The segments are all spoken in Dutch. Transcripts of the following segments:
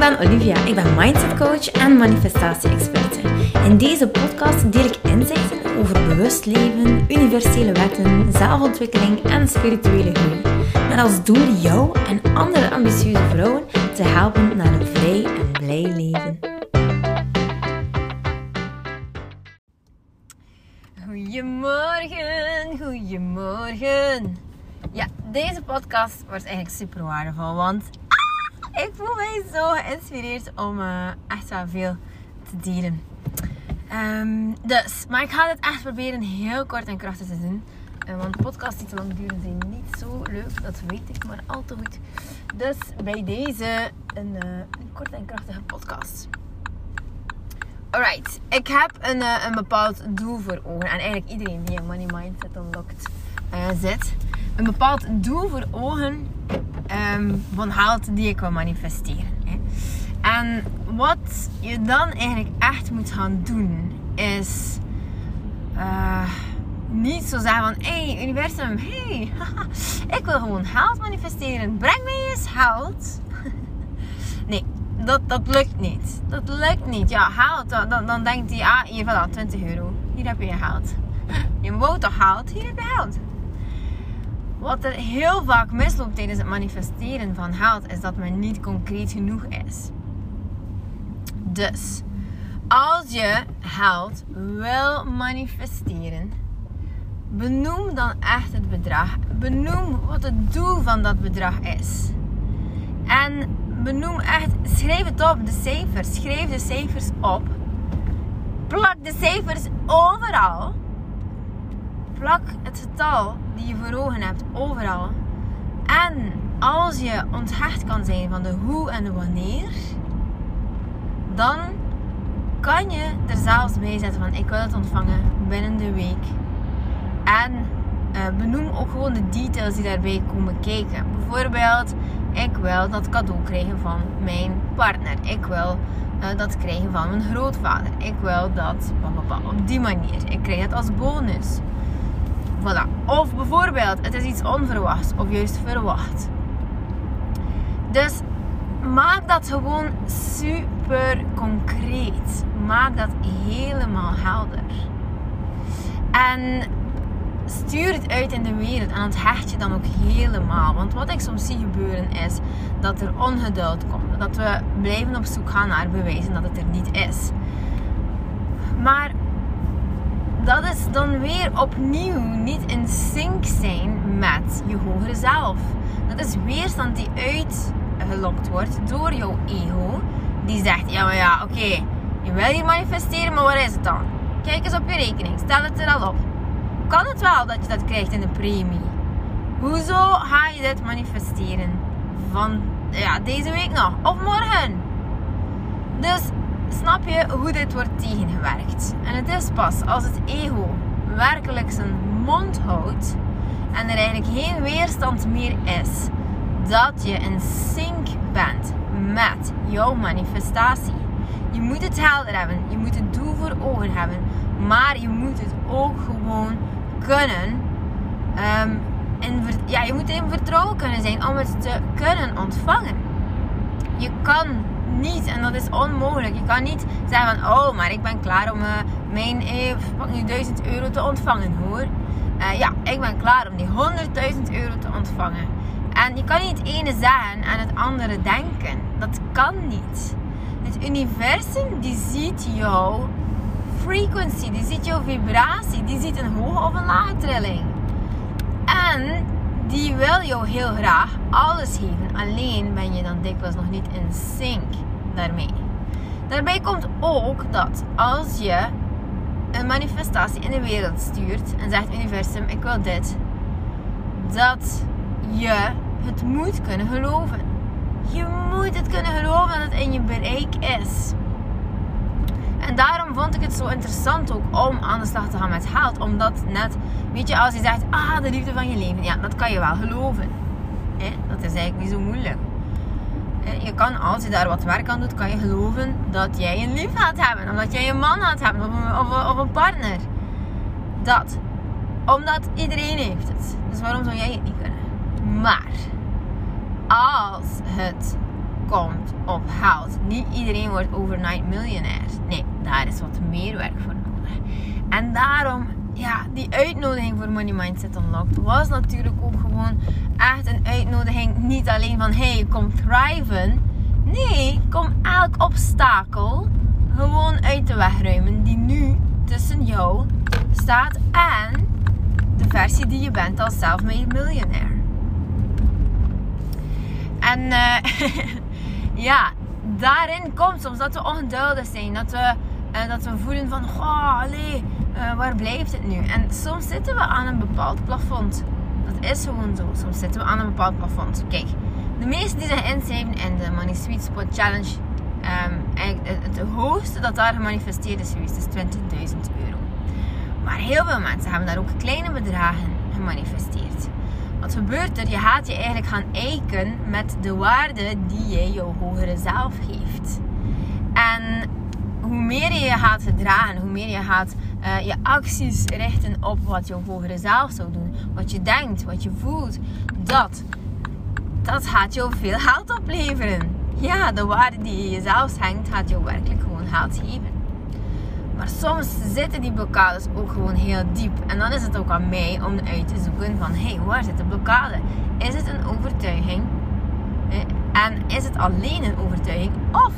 ben Olivia. Ik ben mindset coach en manifestatie-experte. In deze podcast deel ik inzichten over bewust leven, universele wetten, zelfontwikkeling en spirituele groei. Met als doel jou en andere ambitieuze vrouwen te helpen naar een vrij en blij leven. Goedemorgen, goedemorgen. Ja, deze podcast wordt eigenlijk super waardevol, want ik voel mij zo geïnspireerd om uh, echt wel veel te delen. Um, dus, maar ik ga het echt proberen heel kort en krachtig te doen. Uh, want podcasts die te lang duren zijn niet zo leuk, dat weet ik, maar al te goed. Dus bij deze een, uh, een korte en krachtige podcast. Alright, ik heb een, een bepaald doel voor ogen. En eigenlijk iedereen die een Money Mindset Unlocked zit. Een bepaald doel voor ogen um, van haalt die ik wil manifesteren. Hè. En wat je dan eigenlijk echt moet gaan doen, is uh, niet zo zeggen van: hé, hey, universum, hey, ik wil gewoon geld manifesteren. Breng mij eens geld. nee, dat, dat lukt niet. Dat lukt niet. Ja, geld, dan, dan denkt hij: ah, hier, voilà, 20 euro. Hier heb je je geld. Je wou toch geld? Hier heb je geld. Wat er heel vaak misloopt tijdens het manifesteren van geld, is dat men niet concreet genoeg is. Dus, als je geld wil manifesteren, benoem dan echt het bedrag. Benoem wat het doel van dat bedrag is. En benoem echt, schrijf het op, de cijfers. Schrijf de cijfers op. Plak de cijfers overal plak het getal die je voor ogen hebt overal. En als je onthecht kan zijn van de hoe en de wanneer, dan kan je er zelfs bij zetten van ik wil het ontvangen binnen de week. En uh, benoem ook gewoon de details die daarbij komen kijken. Bijvoorbeeld, ik wil dat cadeau krijgen van mijn partner. Ik wil uh, dat krijgen van mijn grootvader. Ik wil dat op die manier. Ik krijg het als bonus. Of bijvoorbeeld, het is iets onverwachts of juist verwacht. Dus maak dat gewoon super concreet. Maak dat helemaal helder. En stuur het uit in de wereld en hecht je dan ook helemaal. Want wat ik soms zie gebeuren is dat er ongeduld komt. Dat we blijven op zoek gaan naar bewijzen dat het er niet is. Maar dat is dan weer opnieuw niet in sync zijn met je hogere zelf. Dat is weerstand die uitgelokt wordt door jouw ego. Die zegt, ja maar ja, oké, je wil hier manifesteren, maar wat is het dan? Kijk eens op je rekening, stel het er al op. Kan het wel dat je dat krijgt in de premie? Hoezo ga je dit manifesteren? Van ja, deze week nog of morgen? Dus snap je hoe dit wordt tegengewerkt. En het is pas als het ego werkelijk zijn mond houdt en er eigenlijk geen weerstand meer is, dat je in sync bent met jouw manifestatie. Je moet het helder hebben, je moet het doel voor ogen hebben, maar je moet het ook gewoon kunnen. Um, in, ja, je moet in vertrouwen kunnen zijn om het te kunnen ontvangen. Je kan niet. En dat is onmogelijk. Je kan niet zeggen van, oh, maar ik ben klaar om uh, mijn, eh, nu 1000 euro te ontvangen hoor. Uh, ja, ik ben klaar om die 100.000 euro te ontvangen. En je kan niet het ene zeggen en het andere denken. Dat kan niet. Het universum die ziet jouw frequency, die ziet jouw vibratie, die ziet een hoge of een lage trilling. En die wil jou heel graag alles geven. Alleen ben je dan dikwijls nog niet in sync daarmee. Daarbij komt ook dat als je een manifestatie in de wereld stuurt en zegt universum, ik wil dit, dat je het moet kunnen geloven. Je moet het kunnen geloven dat het in je bereik is. En daarom vond ik het zo interessant ook om aan de slag te gaan met geld. Omdat net, weet je, als je zegt, ah, de liefde van je leven. Ja, dat kan je wel geloven. Dat is eigenlijk niet zo moeilijk. Je kan, als je daar wat werk aan doet, kan je geloven dat jij een lief gaat hebben. Omdat jij een man gaat hebben of een, of, of een partner. Dat. Omdat iedereen heeft het. Dus waarom zou jij het niet kunnen? Maar als het komt op geld. Niet iedereen wordt overnight miljonair. Nee, daar is wat meer werk voor nodig. En daarom, ja, die uitnodiging voor Money Mindset Unlocked was natuurlijk ook gewoon echt een uitnodiging. Niet alleen van, hey, kom thriven. Nee, kom elk obstakel gewoon uit de weg ruimen die nu tussen jou staat en de versie die je bent als self-made miljonair. En uh, ja, daarin komt soms dat we ongeduldig zijn. Dat we, uh, dat we voelen van, oh, allee, uh, waar blijft het nu? En soms zitten we aan een bepaald plafond. Dat is gewoon zo. Soms zitten we aan een bepaald plafond. Kijk, de meesten die zich inschrijven in de Money Sweet Spot Challenge, het, het hoogste dat daar gemanifesteerd is geweest, is 20.000 euro. Maar heel veel mensen hebben daar ook kleine bedragen gemanifesteerd. Wat gebeurt er? Je gaat je eigenlijk gaan eiken met de waarde die je jouw hogere zelf geeft. En hoe meer je je gaat gedragen, hoe meer je gaat uh, je acties richten op wat jouw hogere zelf zou doen. Wat je denkt, wat je voelt. Dat, dat gaat jou veel geld opleveren. Ja, de waarde die je jezelf schenkt, gaat jou werkelijk gewoon geld geven. Maar soms zitten die blokkades ook gewoon heel diep. En dan is het ook aan mij om uit te zoeken van... Hé, hey, waar zit de blokkade? Is het een overtuiging? En is het alleen een overtuiging? Of,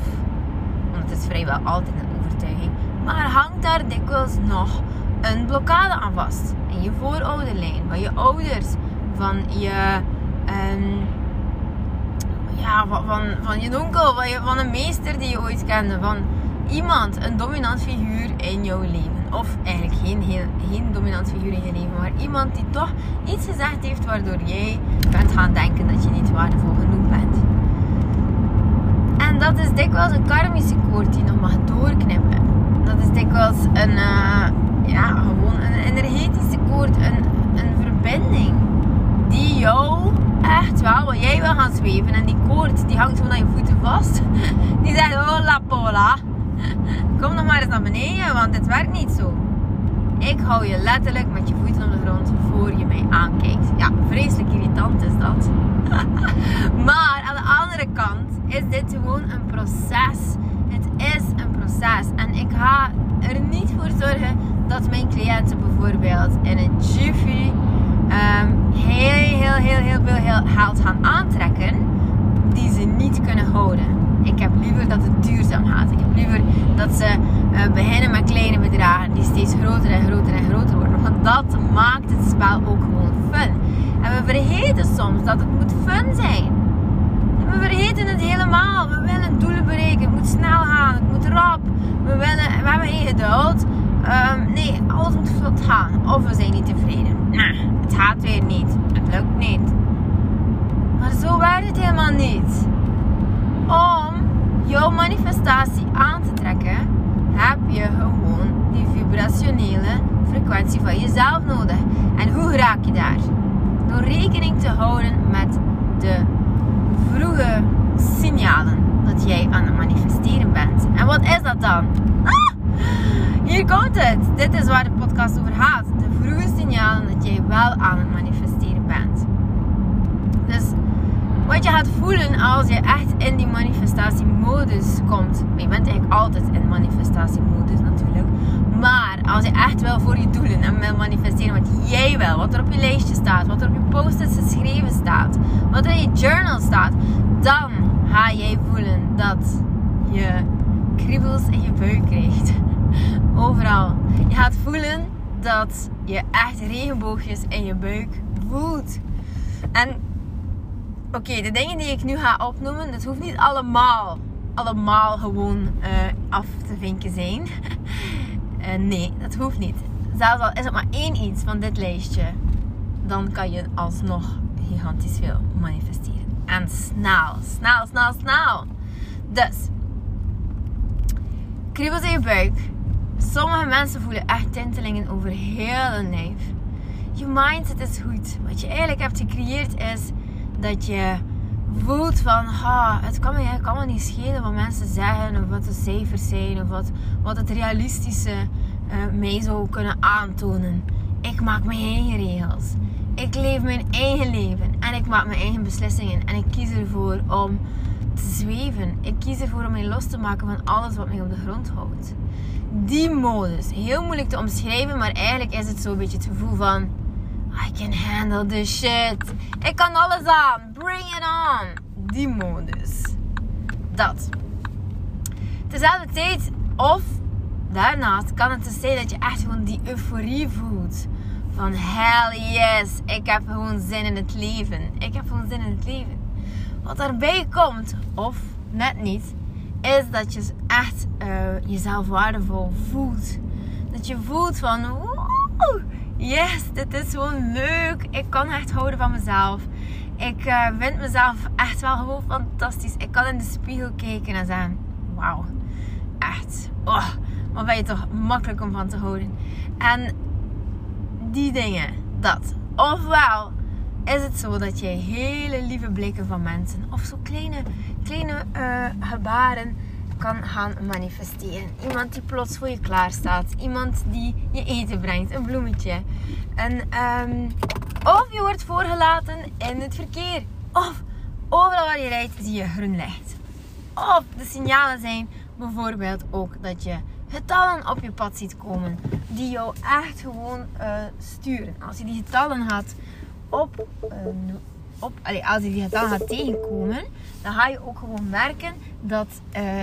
want het is vrijwel altijd een overtuiging... Maar hangt daar dikwijls nog een blokkade aan vast? In je voorouderlijn, van je ouders, van je... Um, ja, van, van, je onkel, van, je, van een meester die je ooit kende, van iemand, een dominant figuur in jouw leven. Of eigenlijk geen, heel, geen dominant figuur in je leven, maar iemand die toch iets gezegd heeft waardoor jij bent gaan denken dat je niet waardevol genoeg bent. En dat is dikwijls een karmische koord die nog mag doorknippen. Dat is dikwijls een, uh, ja, gewoon een energetische koord, een, een verbinding die jou echt wel, wat jij wil gaan zweven en die koord die hangt gewoon aan je voeten vast. Die zegt, oh la pola, Kom nog maar eens naar beneden, want dit werkt niet zo. Ik hou je letterlijk met je voeten op de grond voor je mij aankijkt. Ja, vreselijk irritant is dat. maar aan de andere kant is dit gewoon een proces. Het is een proces. En ik ga er niet voor zorgen dat mijn cliënten bijvoorbeeld in een jiffy um, heel, heel, heel, heel veel geld gaan aantrekken die ze niet kunnen houden. Ik heb liever dat het duurzaam gaat. Ik heb liever dat ze beginnen met kleine bedragen die steeds groter en groter en groter worden. Want dat maakt het spel ook gewoon fun. En we vergeten soms dat het moet fun zijn. We vergeten het helemaal. We willen doelen bereiken. Het moet snel gaan. Het moet rap. We, willen, we hebben geen geduld. Um, nee, alles moet vlot gaan. Of we zijn niet tevreden. Nah, het gaat weer niet. Het lukt niet. Maar zo werkt het helemaal niet. Om jouw manifestatie aan te trekken, heb je gewoon die vibrationele frequentie van jezelf nodig. En hoe raak je daar? Door rekening te houden met de vroege signalen dat jij aan het manifesteren bent. En wat is dat dan? Ah, hier komt het. Dit is waar de podcast over gaat. De vroege signalen dat jij wel aan het manifesteren bent. Dus wat je gaat voelen als je echt in die manifestatiemodus komt. Je bent eigenlijk altijd in manifestatiemodus natuurlijk. Maar als je echt wel voor je doelen en wil manifesteren wat jij wil, wat er op je lijstje staat, wat er op je post-its geschreven staat, wat er in je journal staat, dan ga jij voelen dat je kriebels in je buik krijgt. Overal. Je gaat voelen dat je echt regenboogjes in je buik voelt. En Oké, de dingen die ik nu ga opnoemen, dat hoeft niet allemaal, allemaal gewoon uh, af te vinken zijn. uh, nee, dat hoeft niet. Zelfs al is het maar één iets van dit lijstje, dan kan je alsnog gigantisch veel manifesteren. En snel, snel, snel, snel. Dus, kriebels in je buik. Sommige mensen voelen echt tintelingen over heel hun lijf. Je mindset is goed. Wat je eigenlijk hebt gecreëerd is dat je voelt van, ha, het kan me, kan me niet schelen wat mensen zeggen of wat de cijfers zijn of wat, wat het realistische uh, mij zou kunnen aantonen. Ik maak mijn eigen regels. Ik leef mijn eigen leven en ik maak mijn eigen beslissingen. En ik kies ervoor om te zweven. Ik kies ervoor om mij los te maken van alles wat mij op de grond houdt. Die modus. Heel moeilijk te omschrijven, maar eigenlijk is het zo'n beetje het gevoel van... I can handle this shit. Ik kan alles aan. Bring it on. Die modus. Dat. Tezelfde tijd, of daarnaast kan het dus zijn dat je echt gewoon die euforie voelt. Van hell yes, ik heb gewoon zin in het leven. Ik heb gewoon zin in het leven. Wat daarbij komt, of net niet, is dat je echt uh, jezelf waardevol voelt. Dat je voelt van, woe, yes, dit is gewoon leuk. Ik kan echt houden van mezelf. Ik uh, vind mezelf echt wel gewoon fantastisch. Ik kan in de spiegel kijken en zeggen, wauw, echt, oh, wat ben je toch makkelijk om van te houden. En die dingen, dat. Ofwel is het zo dat je hele lieve blikken van mensen of zo kleine, kleine uh, gebaren kan gaan manifesteren. Iemand die plots voor je klaar staat. Iemand die je eten brengt. Een bloemetje. En, um, of je wordt voorgelaten in het verkeer. Of overal waar je rijdt zie je groen licht. Of de signalen zijn bijvoorbeeld ook dat je getallen op je pad ziet komen. Die jou echt gewoon uh, sturen. Als je die getallen gaat op, uh, op als je die getallen gaat tegenkomen, dan ga je ook gewoon merken dat, uh,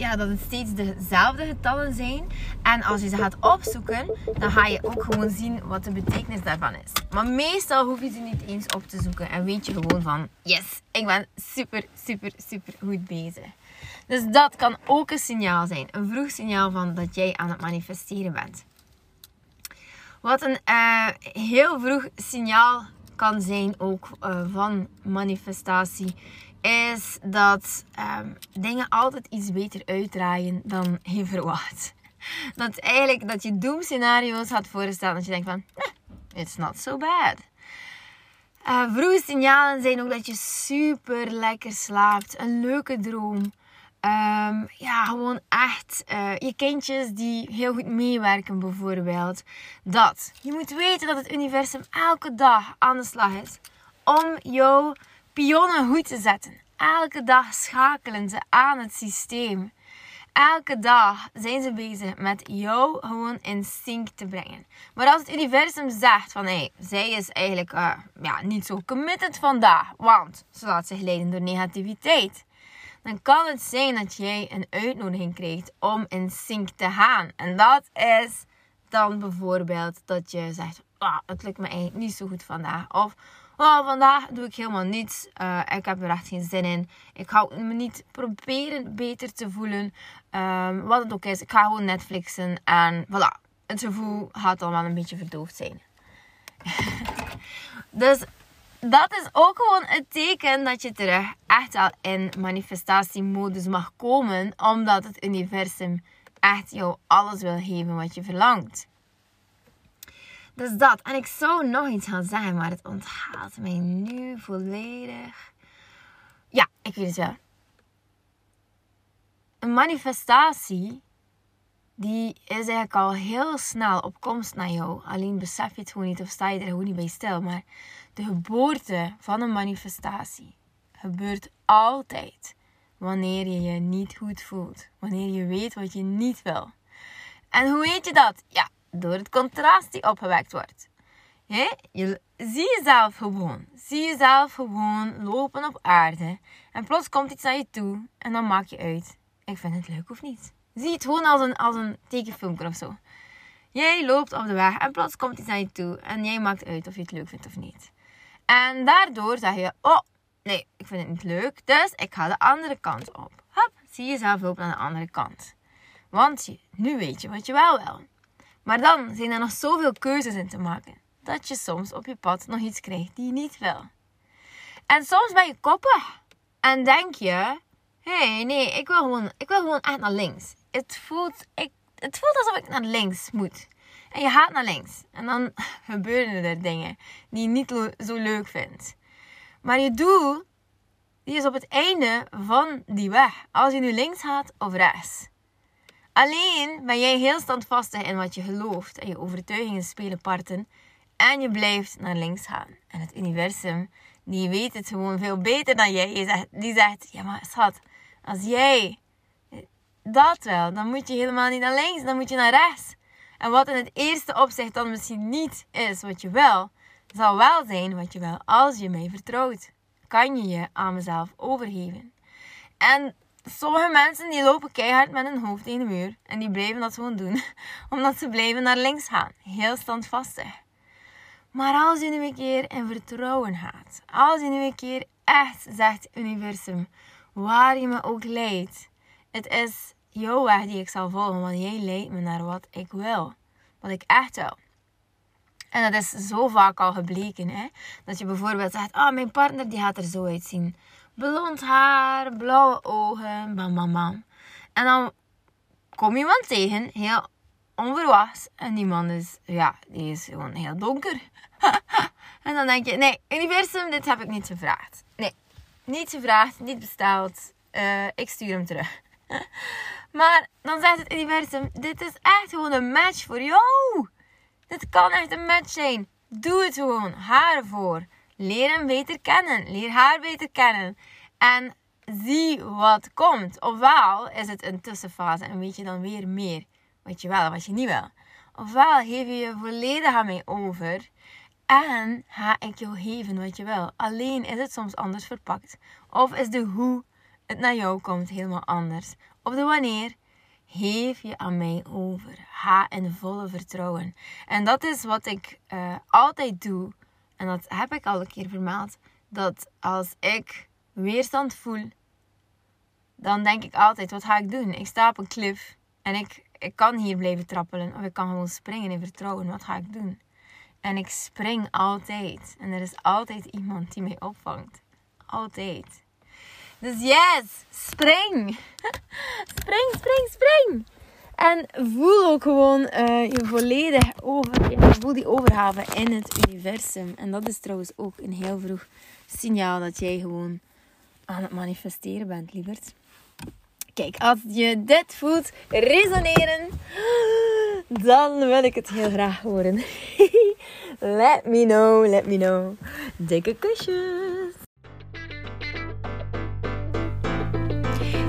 ja, dat het steeds dezelfde getallen zijn. En als je ze gaat opzoeken, dan ga je ook gewoon zien wat de betekenis daarvan is. Maar meestal hoef je ze niet eens op te zoeken en weet je gewoon van, yes, ik ben super, super, super goed bezig. Dus dat kan ook een signaal zijn. Een vroeg signaal van dat jij aan het manifesteren bent. Wat een uh, heel vroeg signaal kan zijn ook uh, van manifestatie. Is dat um, dingen altijd iets beter uitdraaien dan je verwacht. Dat eigenlijk dat je doemscenario's gaat voorstellen. Dat je denkt van, eh, it's not so bad. Uh, vroege signalen zijn ook dat je super lekker slaapt. Een leuke droom. Um, ja, gewoon echt uh, je kindjes die heel goed meewerken bijvoorbeeld. Dat. Je moet weten dat het universum elke dag aan de slag is om jouw pionnen goed te zetten. Elke dag schakelen ze aan het systeem. Elke dag zijn ze bezig met jou gewoon in sync te brengen. Maar als het universum zegt van hé, hey, zij is eigenlijk uh, ja, niet zo committed vandaag, want ze laat zich leiden door negativiteit dan kan het zijn dat jij een uitnodiging krijgt om in sync te gaan. En dat is dan bijvoorbeeld dat je zegt: oh, Het lukt me eigenlijk niet zo goed vandaag. Of oh, vandaag doe ik helemaal niets. Uh, ik heb er echt geen zin in. Ik ga me niet proberen beter te voelen. Um, wat het ook is. Ik ga gewoon Netflixen. En voilà. Het gevoel gaat dan wel een beetje verdoofd zijn. dus dat is ook gewoon het teken dat je terug echt al in manifestatiemodus mag komen. Omdat het universum echt jou alles wil geven wat je verlangt. Dus dat. En ik zou nog iets gaan zeggen, maar het onthaalt mij nu volledig. Ja, ik weet het wel. Een manifestatie, die is eigenlijk al heel snel op komst naar jou. Alleen besef je het gewoon niet of sta je er gewoon niet bij stil. Maar de geboorte van een manifestatie gebeurt altijd wanneer je je niet goed voelt. Wanneer je weet wat je niet wil. En hoe weet je dat? Ja, door het contrast die opgewekt wordt. Je, zie jezelf gewoon. Zie jezelf gewoon lopen op aarde. En plots komt iets naar je toe. En dan maak je uit. Ik vind het leuk of niet. Zie het gewoon als een, als een tekenfilmpje of zo. Jij loopt op de weg en plots komt iets naar je toe. En jij maakt uit of je het leuk vindt of niet. En daardoor zeg je, oh, nee, ik vind het niet leuk. Dus ik ga de andere kant op. Hop, zie jezelf lopen aan de andere kant. Want nu weet je wat je wel wil. Maar dan zijn er nog zoveel keuzes in te maken. Dat je soms op je pad nog iets krijgt die je niet wil. En soms ben je koppig. En denk je, hé, hey, nee, ik wil, gewoon, ik wil gewoon echt naar links. Het voelt, ik, het voelt alsof ik naar links moet. En je gaat naar links. En dan gebeuren er dingen die je niet zo leuk vindt. Maar je doel, die is op het einde van die weg. Als je nu links gaat of rechts. Alleen ben jij heel standvastig in wat je gelooft. En je overtuigingen spelen parten. En je blijft naar links gaan. En het universum, die weet het gewoon veel beter dan jij. Die zegt, ja maar schat, als jij dat wel, dan moet je helemaal niet naar links, dan moet je naar rechts. En wat in het eerste opzicht dan misschien niet is wat je wil, zal wel zijn wat je wil als je mij vertrouwt. Kan je je aan mezelf overgeven. En sommige mensen die lopen keihard met hun hoofd in de muur. En die blijven dat gewoon doen. Omdat ze blijven naar links gaan. Heel standvastig. Maar als je nu een keer in vertrouwen gaat. Als je nu een keer echt zegt, universum, waar je me ook leidt. Het is jouw weg die ik zal volgen. Want jij leidt me naar wat ik wil. Wat ik echt wil. En dat is zo vaak al gebleken. Hè? Dat je bijvoorbeeld zegt, ah, mijn partner die gaat er zo uitzien. Blond haar, blauwe ogen, bam bam bam. En dan kom iemand tegen, heel onverwachts. En die man is, ja, die is gewoon heel donker. en dan denk je, nee, universum, dit heb ik niet gevraagd. Nee, niet gevraagd, niet besteld. Uh, ik stuur hem terug. maar dan zegt het universum, dit is echt gewoon een match voor jou. Dit kan echt een match zijn. Doe het gewoon. Haar ervoor. Leer hem beter kennen. Leer haar beter kennen. En zie wat komt. Ofwel is het een tussenfase en weet je dan weer meer wat je wel en wat je niet wil. Ofwel geef je je volledig aan mij over en ga ik jou geven wat je wil. Alleen is het soms anders verpakt. Of is de hoe het naar jou komt helemaal anders. Of de wanneer geef je aan mij over. Ga in volle vertrouwen. En dat is wat ik uh, altijd doe. En dat heb ik al een keer vermeld. Dat als ik weerstand voel, dan denk ik altijd: wat ga ik doen? Ik sta op een klif en ik, ik kan hier blijven trappelen. Of ik kan gewoon springen in vertrouwen. Wat ga ik doen? En ik spring altijd. En er is altijd iemand die mij opvangt. Altijd. Dus yes, spring. spring, spring, spring. En voel ook gewoon uh, je volledig over. Voel die overgave in het universum. En dat is trouwens ook een heel vroeg signaal dat jij gewoon aan het manifesteren bent, lieverd. Kijk, als je dit voelt resoneren, dan wil ik het heel graag horen. let me know, let me know. Dikke kusjes.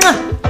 Mwah.